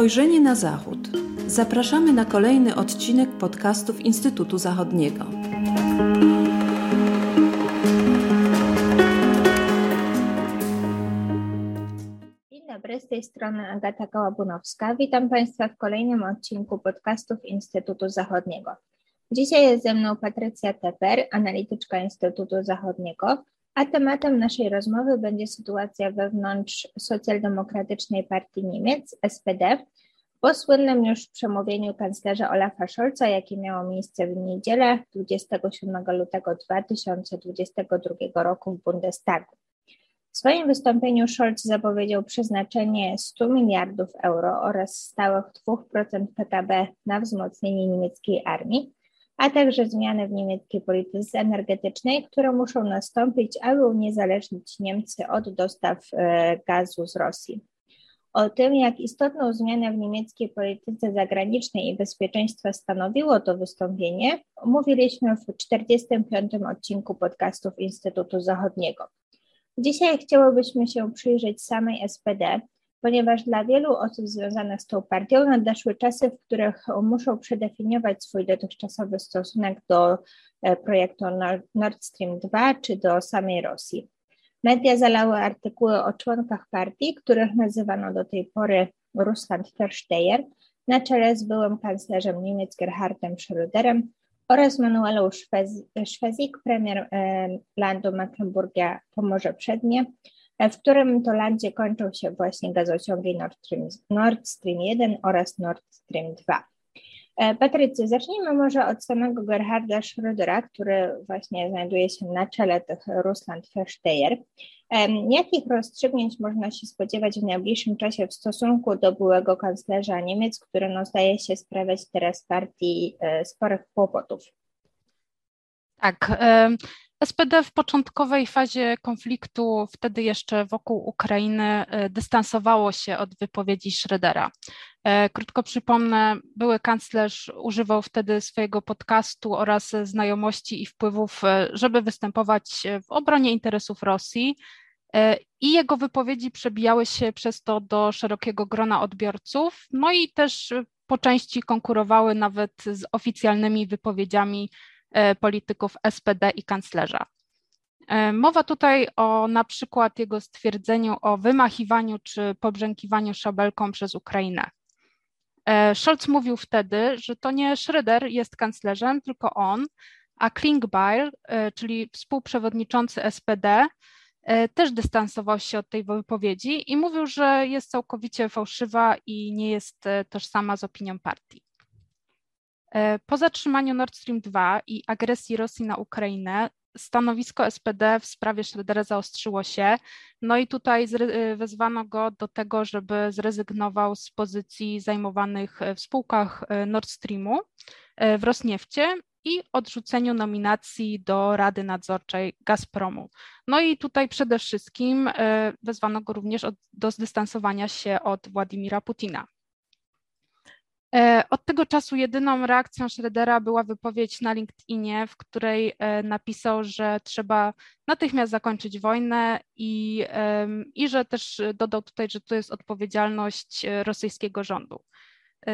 Spojrzenie na Zachód. Zapraszamy na kolejny odcinek podcastów Instytutu Zachodniego. Dzień dobry, z tej strony Agata Kołabunowska. Witam Państwa w kolejnym odcinku podcastów Instytutu Zachodniego. Dzisiaj jest ze mną Patrycja Teper, analityczka Instytutu Zachodniego, a tematem naszej rozmowy będzie sytuacja wewnątrz Socjaldemokratycznej Partii Niemiec, SPD, po słynnym już przemówieniu kanclerza Olafa Scholza, jakie miało miejsce w niedzielę 27 lutego 2022 roku w Bundestagu. W swoim wystąpieniu Scholz zapowiedział przeznaczenie 100 miliardów euro oraz stałych 2% PKB na wzmocnienie niemieckiej armii, a także zmiany w niemieckiej polityce energetycznej, które muszą nastąpić, aby uniezależnić Niemcy od dostaw e, gazu z Rosji. O tym, jak istotną zmianę w niemieckiej polityce zagranicznej i bezpieczeństwa stanowiło to wystąpienie, mówiliśmy w 45. odcinku podcastów Instytutu Zachodniego. Dzisiaj chciałobyśmy się przyjrzeć samej SPD, ponieważ dla wielu osób związanych z tą partią nadeszły czasy, w których muszą przedefiniować swój dotychczasowy stosunek do e, projektu Nord Stream 2 czy do samej Rosji. Media zalały artykuły o członkach partii, których nazywano do tej pory Russland Versteher, na czele z byłym kanclerzem Niemiec Gerhardem Schröderem oraz Manuelą Szwezik, premier e, landu Mecklenburgia Pomorze Przednie, w którym to landzie kończą się właśnie gazociągi Nord Stream, Nord Stream 1 oraz Nord Stream 2. E, Patrycy, zacznijmy może od samego Gerharda Schrödera, który właśnie znajduje się na czele tych Russland Versteher. Jakich rozstrzygnięć można się spodziewać w najbliższym czasie w stosunku do byłego kanclerza Niemiec, który no, zdaje się sprawiać teraz partii e, sporych kłopotów? Tak. SPD w początkowej fazie konfliktu, wtedy jeszcze wokół Ukrainy, e, dystansowało się od wypowiedzi Schrödera. E, krótko przypomnę, były kanclerz używał wtedy swojego podcastu oraz znajomości i wpływów, e, żeby występować w obronie interesów Rosji. I jego wypowiedzi przebijały się przez to do szerokiego grona odbiorców, no i też po części konkurowały nawet z oficjalnymi wypowiedziami polityków SPD i kanclerza. E, mowa tutaj o na przykład jego stwierdzeniu o wymachiwaniu czy pobrzękiwaniu szabelką przez Ukrainę. E, Scholz mówił wtedy, że to nie Schröder jest kanclerzem, tylko on, a Klingbeil, czyli współprzewodniczący SPD, też dystansował się od tej wypowiedzi i mówił, że jest całkowicie fałszywa i nie jest tożsama z opinią partii. E, po zatrzymaniu Nord Stream 2 i agresji Rosji na Ukrainę, stanowisko SPD w sprawie Schrödera zaostrzyło się, no i tutaj e, wezwano go do tego, żeby zrezygnował z pozycji zajmowanych w spółkach e, Nord Streamu w Rosniefcie i odrzuceniu nominacji do Rady Nadzorczej Gazpromu. No i tutaj przede wszystkim wezwano go również do zdystansowania się od Władimira Putina. E, od tego czasu jedyną reakcją Schroedera była wypowiedź na LinkedInie, w której e, napisał, że trzeba natychmiast zakończyć wojnę i, i że też dodał tutaj, że to jest odpowiedzialność e, rosyjskiego rządu.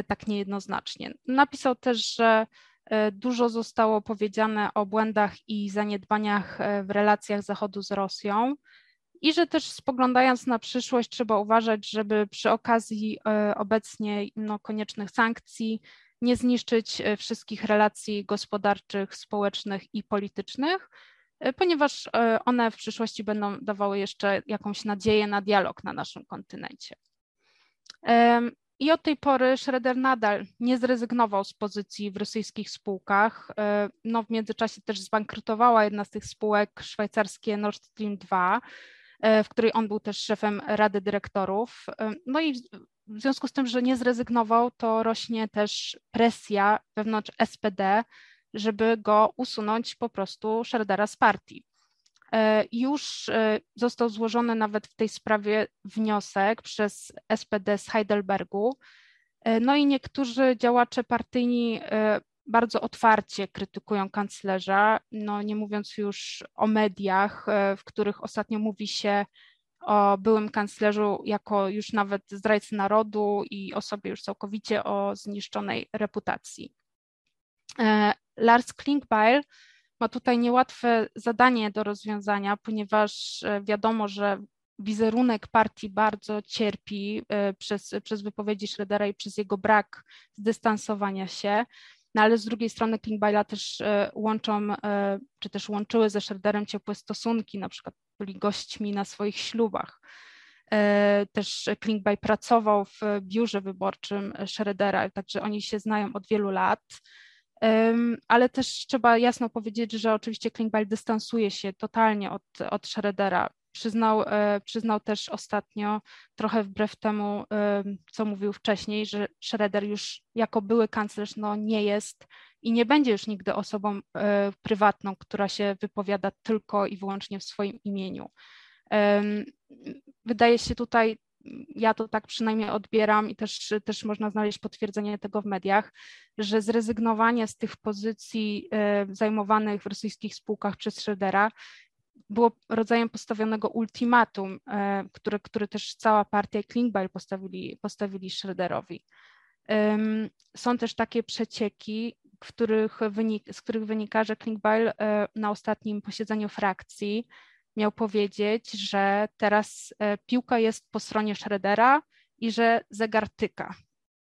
Tak niejednoznacznie. Napisał też, że dużo zostało powiedziane o błędach i zaniedbaniach w relacjach Zachodu z Rosją i że też spoglądając na przyszłość trzeba uważać, żeby przy okazji e, obecnie no, koniecznych sankcji nie zniszczyć e, wszystkich relacji gospodarczych, społecznych i politycznych, e, ponieważ one w przyszłości będą dawały jeszcze jakąś nadzieję na dialog na naszym kontynencie. I od tej pory Schroeder nadal nie zrezygnował z pozycji w rosyjskich spółkach. No, w międzyczasie też zbankrutowała jedna z tych spółek szwajcarskie Nord Stream 2, E, w której on był też szefem Rady Dyrektorów. E, no i w związku z tym, że nie zrezygnował, to rośnie też presja wewnątrz SPD, żeby go usunąć po prostu Schroedera z partii. E, już został złożony nawet w tej sprawie wniosek przez SPD z Heidelbergu. No i niektórzy działacze partyjni bardzo otwarcie krytykują kanclerza, no nie mówiąc już o mediach, e, w których ostatnio mówi się o byłym kanclerzu jako już nawet zdrajcy narodu i osobie już całkowicie o zniszczonej reputacji. Lars Klingbeil ma tutaj niełatwe zadanie do rozwiązania, ponieważ wiadomo, że wizerunek partii bardzo cierpi e, przez, przez wypowiedzi Schroedera i przez jego brak zdystansowania się. No ale z drugiej strony Klingbeila też e, łączą, e, czy też łączyły ze Schroederem ciepłe stosunki, na przykład byli gośćmi na swoich ślubach. Też Klingbeil pracował w biurze wyborczym Schroedera, także oni się znają od wielu lat. Ale też trzeba jasno powiedzieć, że oczywiście Klingbeil dystansuje się totalnie od, od. Przyznał, e, przyznał też ostatnio, trochę wbrew temu, e, co mówił wcześniej, że Schroeder już jako były kanclerz no, nie jest i nie będzie już nigdy osobą e, prywatną, która się wypowiada tylko i wyłącznie w swoim imieniu. Wydaje się tutaj, ja to tak przynajmniej odbieram i też, też można znaleźć potwierdzenie tego w mediach, że zrezygnowanie z tych pozycji zajmowanych w rosyjskich spółkach przez Schroedera było rodzajem postawionego ultimatum, e, które, które też cała partia Klingbeil postawili, postawili Schroederowi. Są też takie przecieki, których wynik, z których wynika, że Klingbeil e, na ostatnim posiedzeniu frakcji miał powiedzieć, że teraz e, piłka jest po stronie Schroedera i że zegar tyka,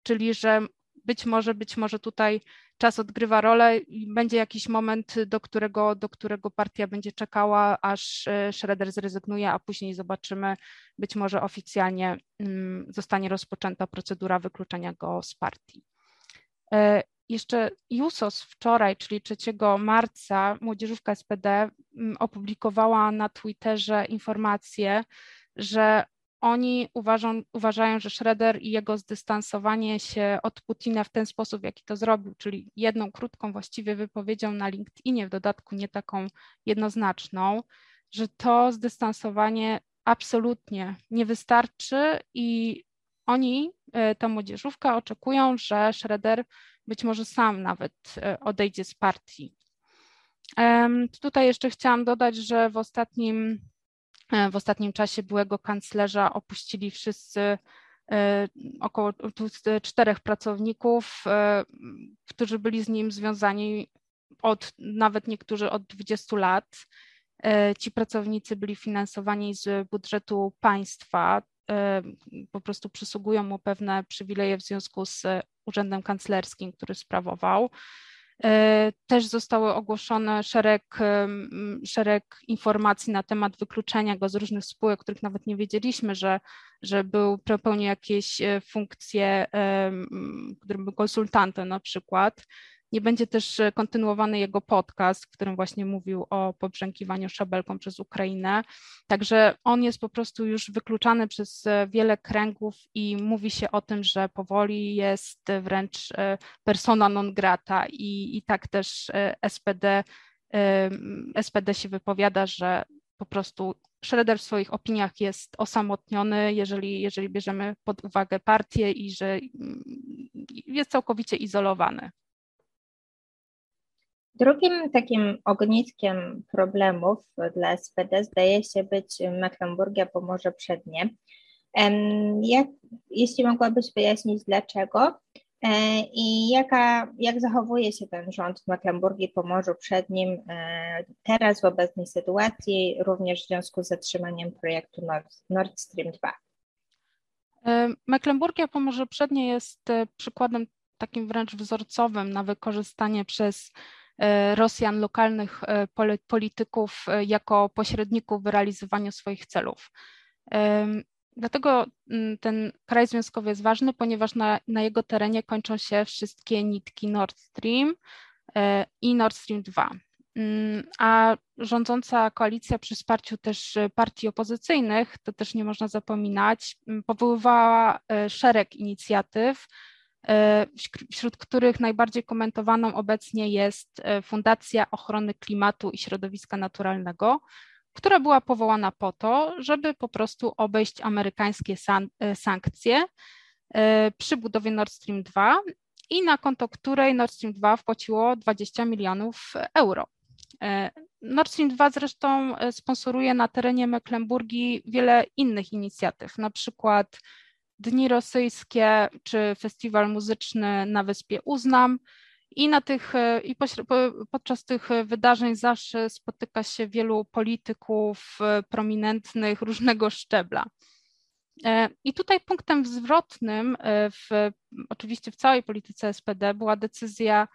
czyli że być może, być może tutaj czas odgrywa rolę i będzie jakiś moment, do którego, do którego partia będzie czekała, aż e, Schroeder zrezygnuje, a później zobaczymy, być może oficjalnie mm, zostanie rozpoczęta procedura wykluczenia go z partii. E, jeszcze Jusos wczoraj, czyli 3 marca, młodzieżówka SPD mm, opublikowała na Twitterze informację, że oni uważą, uważają, że Schroeder i jego zdystansowanie się od Putina w ten sposób, w jaki to zrobił, czyli jedną krótką właściwie wypowiedzią na LinkedInie, w dodatku nie taką jednoznaczną, że to zdystansowanie absolutnie nie wystarczy i oni, e, ta młodzieżówka, oczekują, że Schroeder być może sam nawet e, odejdzie z partii. Tutaj jeszcze chciałam dodać, że w ostatnim w ostatnim czasie byłego kanclerza opuścili wszyscy e, około czterech pracowników, e, którzy byli z nim związani od nawet niektórzy od 20 lat. Ci pracownicy byli finansowani z budżetu państwa, po prostu przysługują mu pewne przywileje w związku z urzędem kanclerskim, który sprawował. E, też zostały ogłoszone szereg, szereg informacji na temat wykluczenia go z różnych spółek, których nawet nie wiedzieliśmy, że, że był, pełnił jakieś e, funkcje, którym był konsultantem na przykład. Nie będzie też e, kontynuowany jego podcast, w którym właśnie mówił o pobrzękiwaniu szabelką przez Ukrainę. Także on jest po prostu już wykluczany przez e, wiele kręgów i mówi się o tym, że powoli jest wręcz e, persona non grata i, i tak też SPD, SPD się wypowiada, że po prostu Schroeder w swoich opiniach jest osamotniony, jeżeli, jeżeli bierzemy pod uwagę partię i że mm, jest całkowicie izolowany. Drugim takim ogniskiem problemów dla SPD zdaje się być Mecklenburgia Pomorze Przednie. Jak, jeśli mogłabyś wyjaśnić dlaczego e, i jaka, jak zachowuje się ten rząd w Mecklenburgii Pomorzu Przednim e, teraz w obecnej sytuacji, również w związku z zatrzymaniem projektu Nord, Nord Stream 2? E, Mecklenburgia Pomorze Przednie jest przykładem takim wręcz wzorcowym na wykorzystanie przez Rosjan, lokalnych e, polityków e, jako pośredników w realizowaniu swoich celów. Dlatego mm, ten kraj związkowy jest ważny, ponieważ na, na jego terenie kończą się wszystkie nitki Nord Stream i Nord Stream 2. Mm, a rządząca koalicja przy wsparciu też partii opozycyjnych, to też nie można zapominać, powoływała szereg inicjatyw, E, wśród których najbardziej komentowaną obecnie jest e, Fundacja Ochrony Klimatu i Środowiska Naturalnego, która była powołana po to, żeby po prostu obejść amerykańskie san e, sankcje przy budowie Nord Stream 2 i na konto której Nord Stream 2 wpłaciło 20 milionów euro. Nord Stream 2 zresztą sponsoruje na terenie Mecklenburgii wiele innych inicjatyw, na przykład Dni Rosyjskie czy Festiwal Muzyczny na Wyspie Uznam. I, na tych, i podczas tych wydarzeń zawsze spotyka się wielu polityków prominentnych różnego szczebla. E, I tutaj punktem zwrotnym, e, w, oczywiście w całej polityce SPD, była decyzja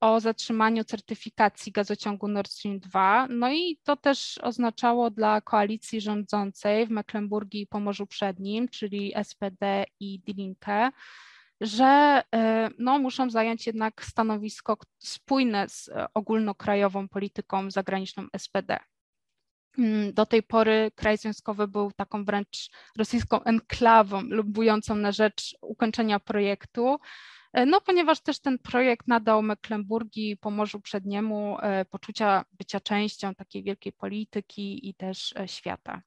o zatrzymaniu certyfikacji gazociągu Nord Stream 2. No i to też oznaczało dla koalicji rządzącej w Mecklenburgii i Pomorzu Przednim, czyli SPD i Die Linke, że e, no, muszą zająć jednak stanowisko spójne z ogólnokrajową polityką zagraniczną SPD. Mm, do tej pory kraj związkowy był taką wręcz rosyjską enklawą lubującą na rzecz ukończenia projektu, no ponieważ też ten projekt nadał Mecklenburgii Pomorzu Przedniemu e, poczucia bycia częścią takiej wielkiej polityki i też e, świata.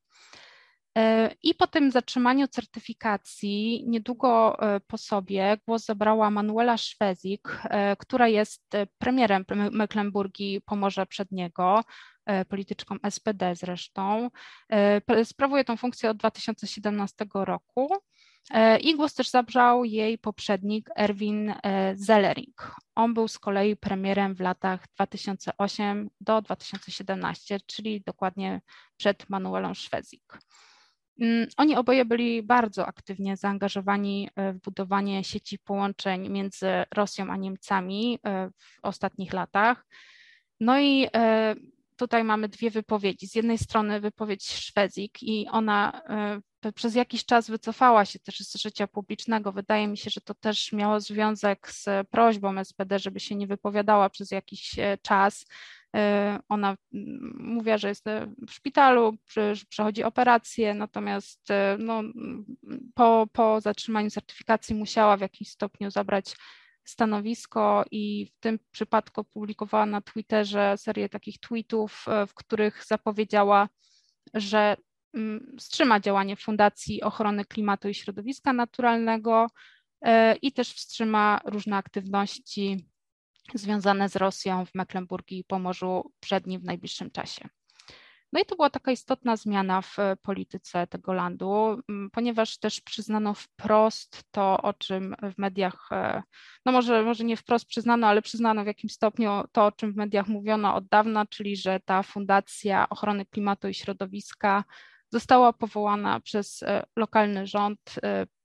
I po tym zatrzymaniu certyfikacji, niedługo po sobie głos zabrała Manuela Szwezik, która jest premierem Mecklenburgii Pomorza Przedniego, E, polityczką SPD zresztą. E, sprawuje tą funkcję od 2017 roku. E, I głos też zabrał jej poprzednik Erwin Zellering. On był z kolei premierem w latach 2008 do 2017, czyli dokładnie przed Manuelą Szwezik. Mm, oni oboje byli bardzo aktywnie zaangażowani w budowanie sieci połączeń między Rosją a Niemcami w ostatnich latach. No i tutaj mamy dwie wypowiedzi. Z jednej strony wypowiedź Szwezik i ona e, przez jakiś czas wycofała się też z życia publicznego. Wydaje mi się, że to też miało związek z prośbą SPD, żeby się nie wypowiadała przez jakiś e, czas. E, ona mówiła, że jest w szpitalu, przechodzi operację, natomiast no, po, po zatrzymaniu certyfikacji musiała w jakimś stopniu zabrać stanowisko i w tym przypadku publikowała na Twitterze serię takich tweetów, e, w których zapowiedziała, że wstrzyma działanie Fundacji Ochrony Klimatu i Środowiska Naturalnego e, i też wstrzyma różne aktywności związane z Rosją w Mecklenburgii i Pomorzu Przednim w najbliższym czasie. No i to była taka istotna zmiana w e, polityce tego landu, ponieważ też przyznano wprost to, o czym w mediach, e, no może, może nie wprost przyznano, ale przyznano w jakimś stopniu to, o czym w mediach mówiono od dawna, czyli że ta Fundacja Ochrony Klimatu i Środowiska została powołana przez e, lokalny rząd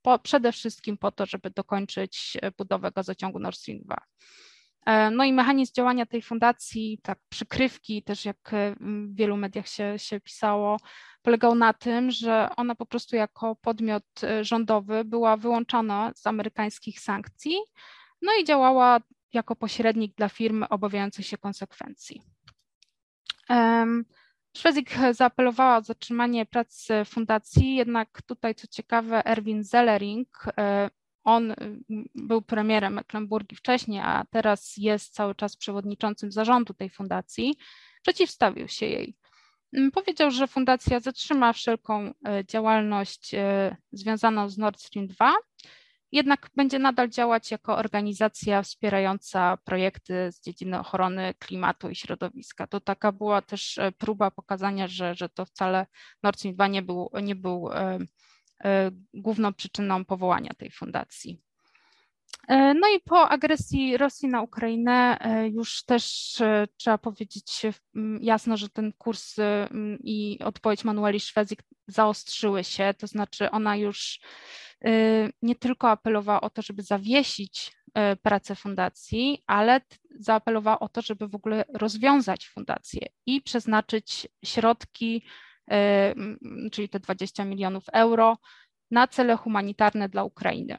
po, przede wszystkim po to, żeby dokończyć budowę gazociągu Nord Stream 2. E, no i mechanizm działania tej fundacji, tak przykrywki, też jak e, w wielu mediach się, się pisało, polegał na tym, że ona po prostu jako podmiot e, rządowy była wyłączona z amerykańskich sankcji, no i działała jako pośrednik dla firm obawiających się konsekwencji. Szwezik zaapelowała o zatrzymanie prac fundacji, jednak tutaj co ciekawe Erwin Zellering, on y, był premierem Mecklenburgii wcześniej, a teraz jest cały czas przewodniczącym zarządu tej fundacji, przeciwstawił się jej. Mm, powiedział, że fundacja zatrzyma wszelką y, działalność y, związaną z Nord Stream 2, jednak będzie nadal działać jako organizacja wspierająca projekty z dziedziny ochrony klimatu i środowiska. To taka była też próba pokazania, że, że to wcale Nord Stream 2 nie był, nie był E, główną przyczyną powołania tej fundacji. E, no i po agresji Rosji na Ukrainę e, już też trzeba powiedzieć jasno, że ten kurs i odpowiedź Manueli Szwezik zaostrzyły się, to znaczy ona już nie tylko apelowała o to, żeby zawiesić pracę fundacji, ale zaapelowała o to, żeby w ogóle rozwiązać fundację i przeznaczyć środki czyli te 20 milionów euro, na cele humanitarne dla Ukrainy.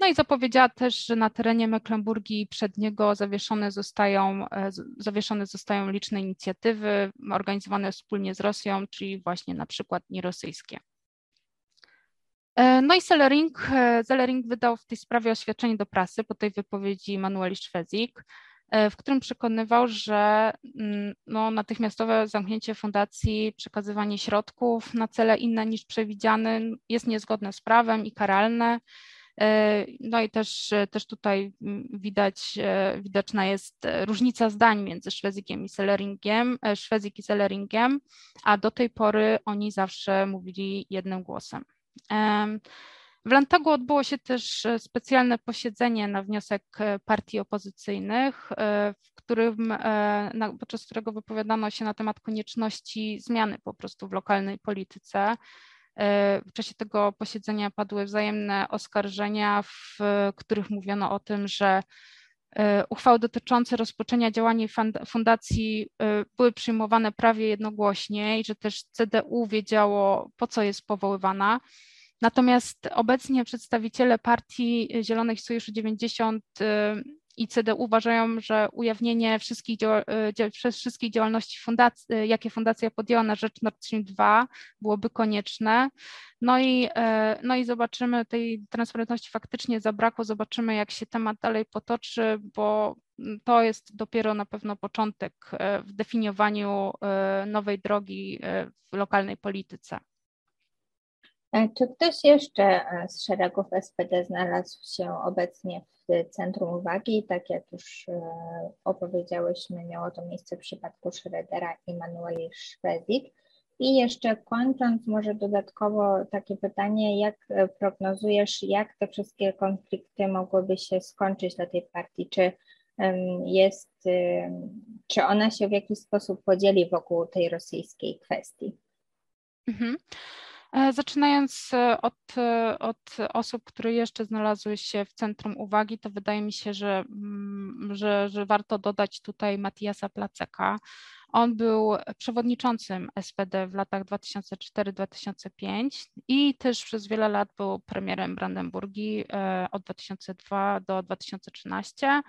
No i zapowiedziała też, że na terenie Mecklenburgii przedniego zawieszone zostają, zawieszone zostają liczne inicjatywy organizowane wspólnie z Rosją, czyli właśnie na przykład nierosyjskie. E, no i Sellering, e, Sellering wydał w tej sprawie oświadczenie do prasy po tej wypowiedzi Manueli Szwezik, E, w którym przekonywał, że mm, no, natychmiastowe zamknięcie fundacji, przekazywanie środków na cele inne niż przewidziane jest niezgodne z prawem i karalne. No i też, też tutaj mm, widać, widoczna jest różnica zdań między Szwezikiem i Selleringiem, Szwezik i Selleringiem, a do tej pory oni zawsze mówili jednym głosem. W Landtagu odbyło się też e, specjalne posiedzenie na wniosek e, partii opozycyjnych, e, w którym, podczas którego wypowiadano się na temat konieczności zmiany po prostu w lokalnej polityce. W czasie tego posiedzenia padły wzajemne oskarżenia, w których mówiono o tym, że uchwały dotyczące rozpoczęcia działania fundacji były przyjmowane prawie jednogłośnie i że też CDU wiedziało, po co jest powoływana. Natomiast obecnie przedstawiciele partii Zielonych Sojuszu 90 y, i CD uważają, że ujawnienie wszystkich, y, wszystkich działalności fundacji, y, jakie fundacja podjęła na rzecz Nord Stream 2 byłoby konieczne. No i, no i zobaczymy, tej transparentności faktycznie zabrakło, zobaczymy jak się temat dalej potoczy, bo to jest dopiero na pewno początek w definiowaniu nowej drogi w lokalnej polityce. E, czy ktoś jeszcze e, z szeregów SPD znalazł się obecnie w centrum uwagi? Tak jak już e, opowiedziałyśmy, miało to miejsce w przypadku Schroedera i Manueli Szwezik. I jeszcze kończąc, może dodatkowo takie pytanie, jak prognozujesz, jak te wszystkie konflikty mogłyby się skończyć dla tej partii? Czy jest, czy ona się w jakiś sposób podzieli wokół tej rosyjskiej kwestii? Mhm. E, zaczynając e, od, e, od osób, które jeszcze znalazły się w centrum uwagi, to wydaje mi się, że, mm, że, że warto dodać tutaj Matiasa Placeka. On był przewodniczącym SPD w latach 2004-2005 i też przez wiele lat był premierem Brandenburgii od 2002 do 2013.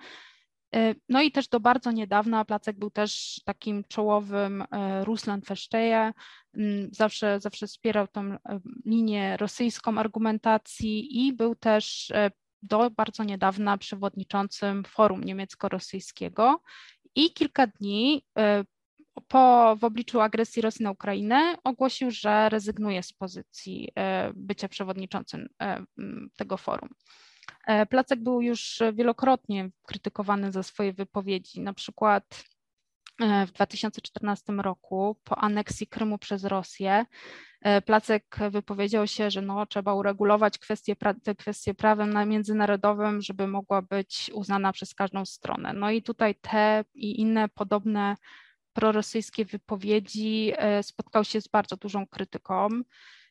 E, no i też do bardzo niedawna Placek był też takim czołowym e, Ruslan Feszczeje, mm, zawsze, zawsze wspierał tą e, linię rosyjską argumentacji i był też do bardzo niedawna przewodniczącym Forum Niemiecko-Rosyjskiego i kilka dni po, w obliczu agresji Rosji na Ukrainę ogłosił, że rezygnuje z pozycji bycia przewodniczącym tego forum. E, Placek był już wielokrotnie krytykowany za swoje wypowiedzi, na przykład e, w 2014 roku po aneksji Krymu przez Rosję e, Placek wypowiedział się, że no, trzeba uregulować kwestie, te kwestie prawem międzynarodowym, żeby mogła być uznana przez każdą stronę. No i tutaj te i inne podobne prorosyjskie wypowiedzi spotkał się z bardzo dużą krytyką.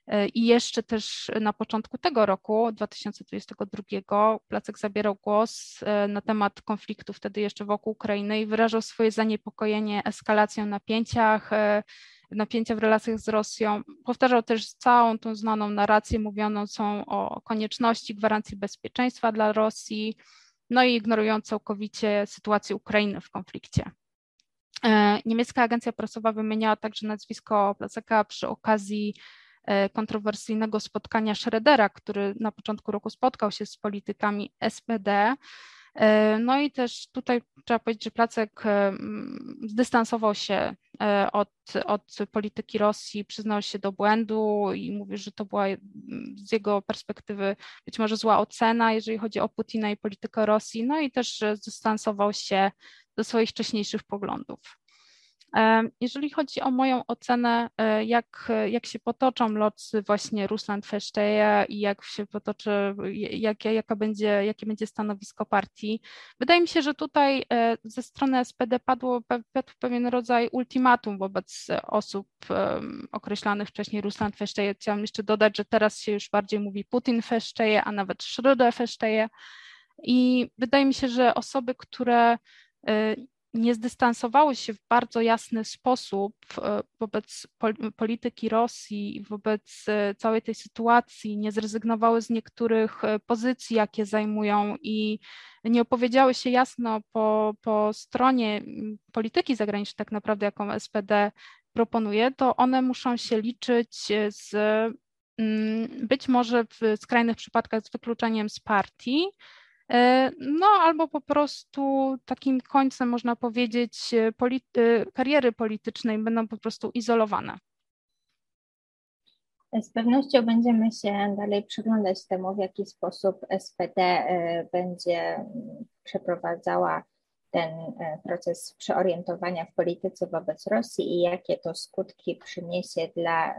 E, I jeszcze też na początku tego roku, 2022, Placek zabierał głos e, na temat konfliktu wtedy jeszcze wokół Ukrainy i wyrażał swoje zaniepokojenie eskalacją napięciach, e, napięcia w relacjach z Rosją. Powtarzał też całą tą znaną narrację mówiącą o konieczności gwarancji bezpieczeństwa dla Rosji, no i ignorując całkowicie sytuację Ukrainy w konflikcie. Niemiecka agencja prasowa wymieniała także nazwisko Placeka przy okazji kontrowersyjnego spotkania Schroedera, który na początku roku spotkał się z politykami SPD. E, no i też tutaj trzeba powiedzieć, że Placek e, zdystansował się od, od polityki Rosji, przyznał się do błędu i mówi, że to była z jego perspektywy być może zła ocena, jeżeli chodzi o Putina i politykę Rosji, no i też zdystansował się do swoich wcześniejszych poglądów. Jeżeli chodzi o moją ocenę, e, jak, jak się potoczą loty właśnie Rusland Feszczeje i jak się potoczy, jak, jaka będzie, jakie będzie stanowisko partii, wydaje mi się, że tutaj e, ze strony SPD padło pewien rodzaj ultimatum wobec osób określanych wcześniej Rusland Feszczeje. Chciałam jeszcze dodać, że teraz się już bardziej mówi Putin Feszczeje, a nawet Schröder Feszczeje. I wydaje mi się, że osoby, które e, nie zdystansowały się w bardzo jasny sposób e, wobec polityki Rosji, wobec e, całej tej sytuacji, nie zrezygnowały z niektórych e, pozycji, jakie zajmują i nie opowiedziały się jasno po, po stronie polityki zagranicznej, tak naprawdę, jaką SPD proponuje, to one muszą się liczyć z być może w skrajnych przypadkach z wykluczeniem z partii, no albo po prostu takim końcem, można powiedzieć, polity kariery politycznej będą po prostu izolowane. Z pewnością będziemy się dalej przyglądać temu, w jaki sposób SPD będzie przeprowadzała ten proces przeorientowania w polityce wobec Rosji i jakie to skutki przyniesie dla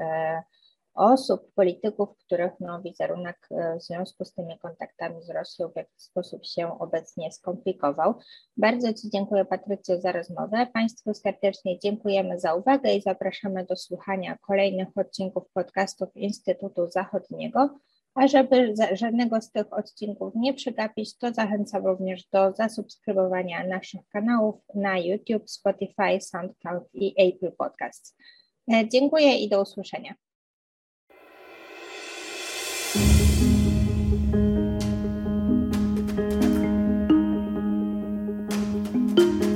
osób, polityków, których no, wizerunek e, w związku z tymi kontaktami z Rosją w jakiś sposób się obecnie skomplikował. Bardzo Ci dziękuję Patrycjo za rozmowę. Państwu serdecznie dziękujemy za uwagę i zapraszamy do słuchania kolejnych odcinków podcastów Instytutu Zachodniego. A żeby żadnego z tych odcinków nie przegapić, to zachęcam również do zasubskrybowania naszych kanałów na YouTube, Spotify, SoundCloud i Apple Podcasts. E, dziękuję i do usłyszenia.